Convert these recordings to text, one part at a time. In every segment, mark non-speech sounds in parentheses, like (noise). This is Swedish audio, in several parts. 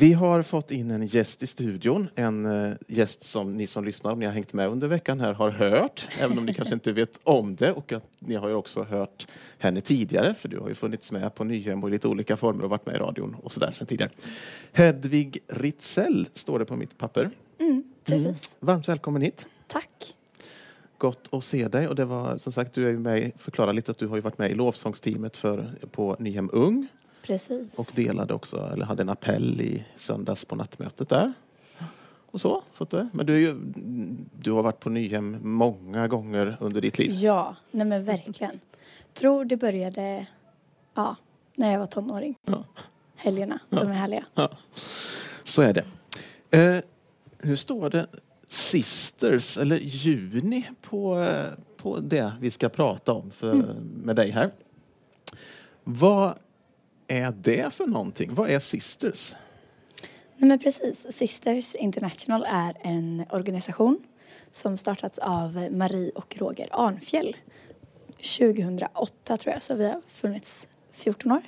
Vi har fått in en gäst i studion, en uh, gäst som ni som lyssnar, om ni har hängt med under veckan här, har hört, även om ni kanske inte vet om det. Och att ni har ju också hört henne tidigare, för du har ju funnits med på Nyhem och i lite olika former och varit med i radion och sådär sedan tidigare. Hedvig Ritzell står det på mitt papper. Mm, precis. Mm. Varmt välkommen hit. Tack. Gott att se dig. Och det var som sagt, du är med, förklara lite att du har varit med i lovsångsteamet för, på Nyhem Ung. Precis. Och delade också, eller hade en appell i söndags på nattmötet där. Och så, så att, men du, ju, du har varit på Nyhem många gånger under ditt liv. Ja, nej men verkligen. Tror det började ja, när jag var tonåring. Ja. Helgerna, ja. de är härliga. Ja. Så är det. Eh, hur står det Sisters, eller Juni, på, eh, på det vi ska prata om för, mm. med dig här. Vad är det för någonting? Vad är Sisters? Nej, men precis. Sisters International är en organisation som startats av Marie och Roger Arnfjell 2008 tror jag, så vi har funnits 14 år.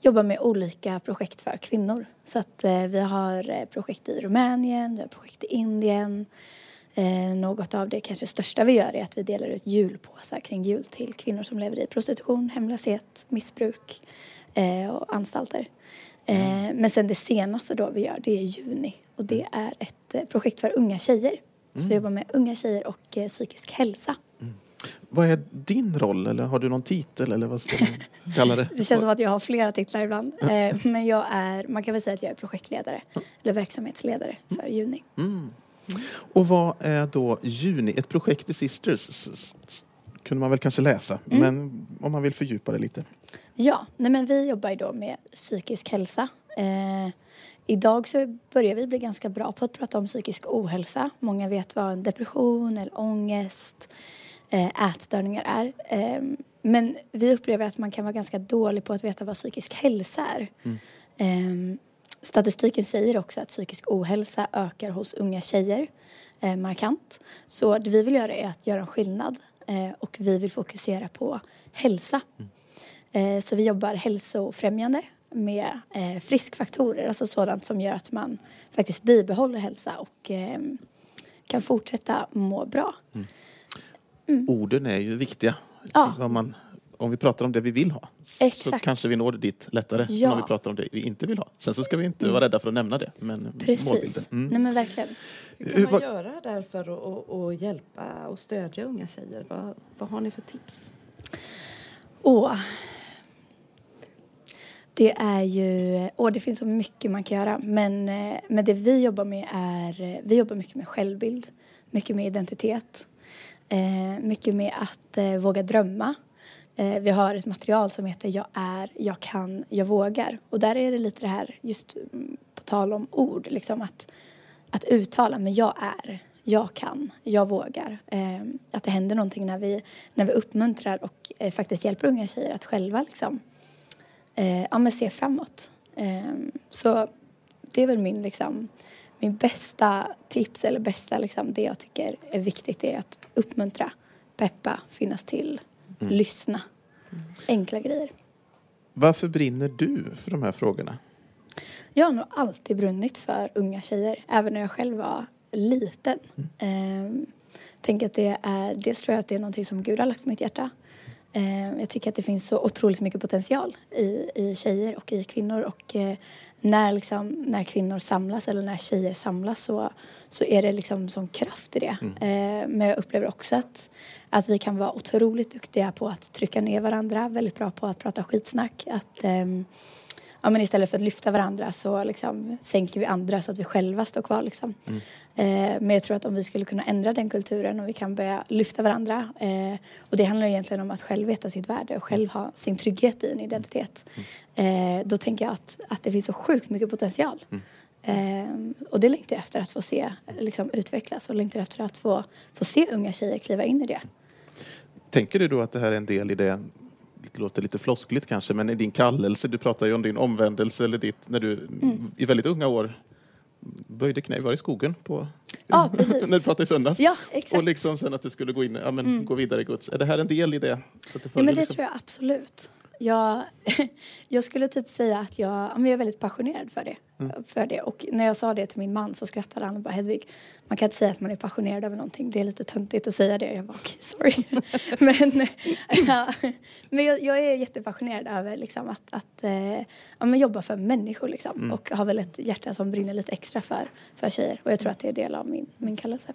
Jobbar med olika projekt för kvinnor. Så att eh, vi har eh, projekt i Rumänien, vi har projekt i Indien. Eh, något av det kanske största vi gör är att vi delar ut julpåsar kring jul till kvinnor som lever i prostitution, hemlöshet, missbruk eh, och anstalter. Eh, mm. Men sen det senaste då vi gör, det är juni och det är ett eh, projekt för unga tjejer. Mm. Så vi mm. jobbar med unga tjejer och eh, psykisk hälsa. Mm. Vad är din roll eller har du någon titel eller vad ska man (laughs) kalla det? det känns som att jag har flera titlar ibland. Eh, men jag är, man kan väl säga att jag är projektledare eller verksamhetsledare för Juni. Mm. Och vad är då Juni? Ett projekt i Sisters kunde man väl kanske läsa, mm. men om man vill fördjupa det lite. Ja, nej men vi jobbar ju då med psykisk hälsa. Eh, idag så börjar vi bli ganska bra på att prata om psykisk ohälsa. Många vet vad en depression eller ångest, eh, ätstörningar är. Eh, men vi upplever att man kan vara ganska dålig på att veta vad psykisk hälsa är. Mm. Eh, statistiken säger också att psykisk ohälsa ökar hos unga tjejer eh, markant. Så det vi vill göra är att göra en skillnad eh, och vi vill fokusera på hälsa. Mm. Eh, så vi jobbar hälsofrämjande med eh, friskfaktorer, alltså sådant som gör att man faktiskt bibehåller hälsa och eh, kan fortsätta må bra. Mm. Mm. Orden är ju viktiga. Ja. Man, om vi pratar om det vi vill ha Exakt. så kanske vi når dit lättare ja. än om vi pratar om det vi inte vill ha. Sen så ska vi inte mm. vara rädda för att nämna det. Men Precis. Mm. Nej men verkligen. Hur kan man göra där för att, att hjälpa och stödja unga tjejer? Vad, vad har ni för tips? Åh, det är ju, och det finns så mycket man kan göra. Men, eh, men det vi jobbar med är, eh, vi jobbar mycket med självbild, mycket med identitet, eh, mycket med att eh, våga drömma. vi har ett material som heter Jag är, jag kan, jag vågar. Och där är det lite det här, just mm, på tal om ord, liksom att, att uttala, men jag är, jag kan, jag vågar. att det händer någonting när vi, när vi uppmuntrar och faktiskt hjälper unga tjejer att själva liksom, eh, ja, men se framåt. Eh, så det är väl min, liksom, min bästa tips eller bästa liksom, det jag tycker är viktigt är att uppmuntra, peppa, finnas till, mm. lyssna. Enkla grejer. Varför brinner du för de här frågorna? Jag har nog alltid brunnit för unga tjejer, även när jag själv var liten. Mm. Eh, tänker att det är, dels tror jag att det är någonting som Gud har lagt på mitt hjärta. Eh, jag tycker att det finns så otroligt mycket potential i, i tjejer och i kvinnor och eh, när, liksom, när kvinnor samlas eller när tjejer samlas så, så är det liksom som kraft i det. Mm. Eh, men jag upplever också att, att vi kan vara otroligt duktiga på att trycka ner varandra, väldigt bra på att prata skitsnack. Att, ehm, ja, men istället för att lyfta varandra så liksom, sänker vi andra så att vi själva står kvar. Liksom. Mm. Eh, men jag tror att om vi skulle kunna ändra den kulturen och vi kan börja lyfta varandra eh, och det handlar egentligen om att själv veta sitt värde och själv ha sin trygghet i en identitet. Mm. Eh, då tänker jag att, att det finns så sjukt mycket potential. Mm. Eh, och det längtar jag efter att få se liksom, utvecklas och längtar efter att få, få se unga tjejer kliva in i det. Tänker du då att det här är en del i det det låter lite floskligt kanske, men i din kallelse, du pratar ju om din omvändelse eller ditt, när du mm. i väldigt unga år böjde knä, var i skogen på, ja, (laughs) när du pratade i söndags. Ja, exakt. Och liksom sen att du skulle gå in, ja, men, mm. gå vidare i Guds. Är det här en del i det? Så det ja, men det liksom... tror jag absolut. Jag, (laughs) jag skulle typ säga att jag, jag är väldigt passionerad för det. För det. Och när jag sa det till min man så skrattade han och bara Hedvig, man kan inte säga att man är passionerad över någonting. Det är lite töntigt att säga det. Jag bara okej, sorry. (laughs) (laughs) men ja, men jag, jag är jättepassionerad över liksom, att, att eh, ja, men jobba för människor liksom. Och har väl ett hjärta som brinner lite extra för, för tjejer. Och jag tror att det är del av min, min kallelse.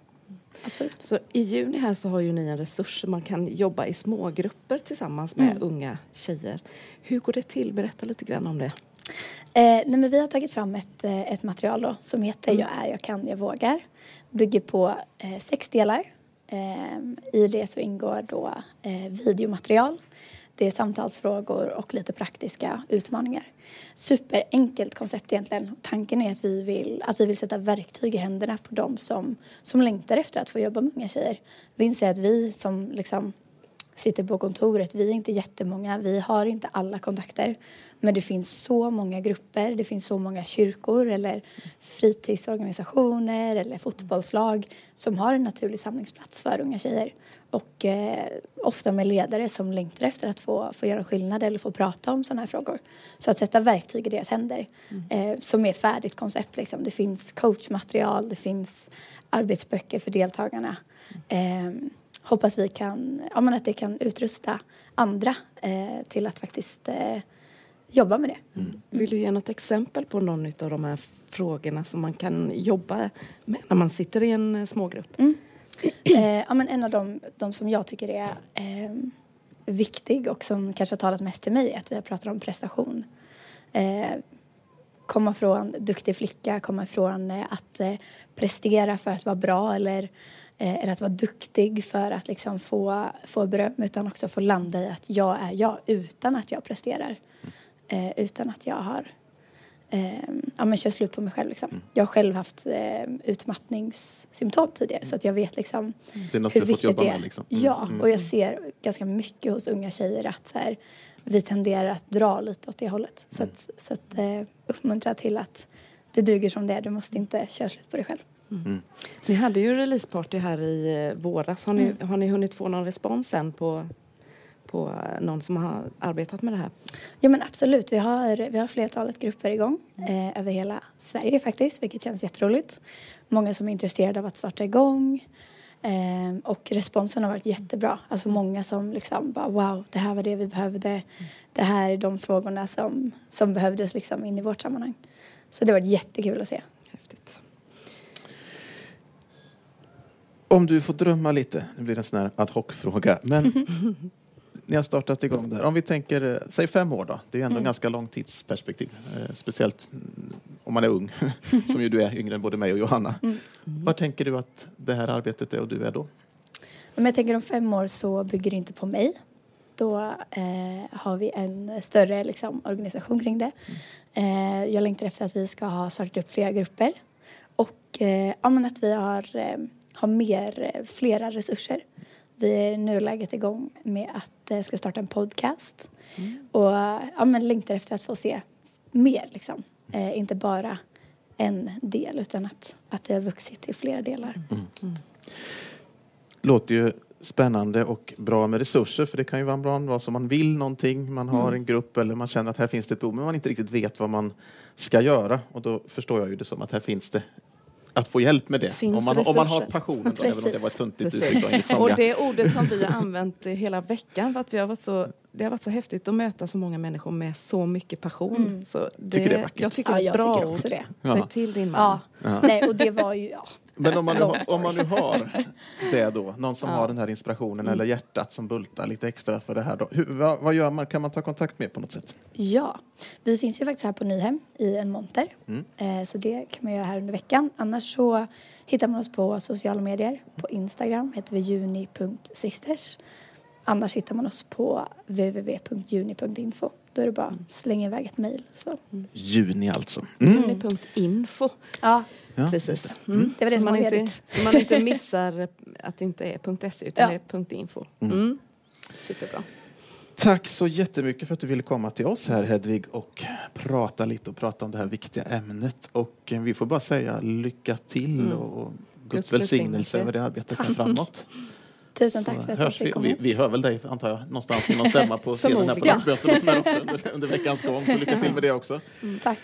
Absolut. Så I juni här så har ju ni en resurs man kan jobba i smågrupper tillsammans med Mm. unga tjejer. Hur går det till? Berätta lite grann om det. Eh, nej, men vi har tagit fram ett, eh, ett material då, som heter Jag är, jag kan, jag vågar. Bygger på eh, sex delar. Eh, I det så ingår då eh, videomaterial. Det är samtalsfrågor och lite praktiska utmaningar. Superenkelt koncept egentligen. Tanken är att vi vill, att vi vill sätta verktyg i händerna på dem som, som längtar efter att få jobba med unga tjejer. Vi inser att vi som liksom sitter på kontoret. Vi är inte jättemånga, vi har inte alla kontakter. Men det finns så många grupper, det finns så många kyrkor eller fritidsorganisationer eller fotbollslag som har en naturlig samlingsplats för unga tjejer. Och eh, ofta med ledare som längtar efter att få, få göra skillnad eller få prata om sådana här frågor. Så att sätta verktyg i deras händer eh, som är färdigt koncept. Liksom. Det finns coachmaterial, det finns arbetsböcker för deltagarna. Eh, hoppas vi kan, ja, men att det kan utrusta andra eh, till att faktiskt eh, jobba med det. Vill du ge något exempel på någon av de här frågorna som man kan jobba med när man sitter i en eh, smågrupp? (clears throat) Eh, ja, men en av de, de som jag tycker är eh, viktig och som kanske har talat mest till mig är att vi har pratat om prestation. Eh, komma från duktig flicka, komma ifrån eh, att eh, prestera för att vara bra eller, eller att vara duktig för att liksom få, få beröm utan också få landa i att jag är jag utan att jag presterar. Eh, utan att jag har eh, ja, men kör slut på mig själv. Liksom. Jag har själv haft eh, utmattningssymptom tidigare så att jag vet liksom Det är något hur du fått jobba det är. med. Liksom. Mm. Ja, Mm. och jag ser ganska mycket hos unga tjejer att så här, vi tenderar att dra lite åt det hållet. Så Mm. att, så att eh, uppmuntra till att det duger som det är. Du måste inte köra slut på dig själv. Ni hade ju releaseparty här i eh, våras. Har ni, har ni hunnit få någon respons sen på, på eh, någon som har arbetat med det här? Ja men absolut, vi har, vi har flertalet grupper igång eh, över hela Sverige faktiskt, vilket känns jätteroligt. Många som är intresserade av att starta igång. Eh, och responsen har varit jättebra. Alltså många som liksom bara wow, det här var det vi behövde. Det här är de frågorna som, som behövdes liksom in i vårt sammanhang. Så det har varit jättekul att se. Häftigt. Om du får drömma lite, nu blir det en sån här ad hoc-fråga, men (laughs) ni har startat igång där. Om vi tänker, eh, säg fem år då, det är ju ändå en ganska lång tidsperspektiv. Eh, speciellt mm, om man är ung, (laughs) som ju du är, yngre än både mig och Johanna. Vad tänker du att det här arbetet är och du är då? Men jag tänker om fem år så bygger det inte på mig. Då eh, har vi en större liksom, organisation kring det. Eh, jag längtar efter att vi ska ha startat upp flera grupper. Och eh, ja, men att vi har, eh, har mer, eh, flera resurser. Vi är i nuläget igång med att eh, ska starta en podcast. Och ja, men längtar efter att få se mer liksom. Eh, inte bara en del utan att, att det har vuxit till flera delar. låter ju spännande och bra med resurser för det kan ju vara bra vara så man vill någonting, man har en grupp eller man känner att här finns det ett behov men man inte riktigt vet vad man ska göra och då förstår jag ju det som att här finns det att få hjälp med det. Finns Om man, om man har passionen, då, även om det var ett Precis. uttryck. Och somliga. det ordet som vi har använt hela veckan för att vi har varit så, det har varit så häftigt att möta så många människor med så mycket passion. Så det, Tycker det är vackert. Jag tycker Ja, det är ett jag bra ord. det. Säg till din man. Ja, nej och det var ju, ja. Men om man, nu, om man nu har det då, någon som Ja. har den här inspirationen eller hjärtat som bultar lite extra för det här då. Hur, vad, vad gör man? Kan man ta kontakt med på något sätt? Ja, vi finns ju faktiskt här på Nyhem i en monter. Eh, så det kan man göra här under veckan. Annars så hittar man oss på sociala medier. På Instagram heter vi juni.sisters. Annars hittar man oss på www.juni.info. Då är det bara att slänga iväg ett mejl. Så. Juni alltså. Mm. Juni.info. Ja, Ja. Precis. Mm. Det var det så som man var inte. Så man inte (laughs) missar att det inte är .se utan Ja. det är .info. Mm. Superbra. Tack så jättemycket för att du ville komma till oss här Hedvig och prata lite och prata om det här viktiga ämnet. Och eh, vi får bara säga lycka till Mm. och Guds Guds välsignelse. över det arbetet här framåt. Tusen Så tack för att jag fick komma vi, vi hör väl dig, antar jag, någonstans i någon stämma på scenen här på. Riksmötet och sådär också (laughs) under, under veckans gång. Så lycka till med det också. Mm, tack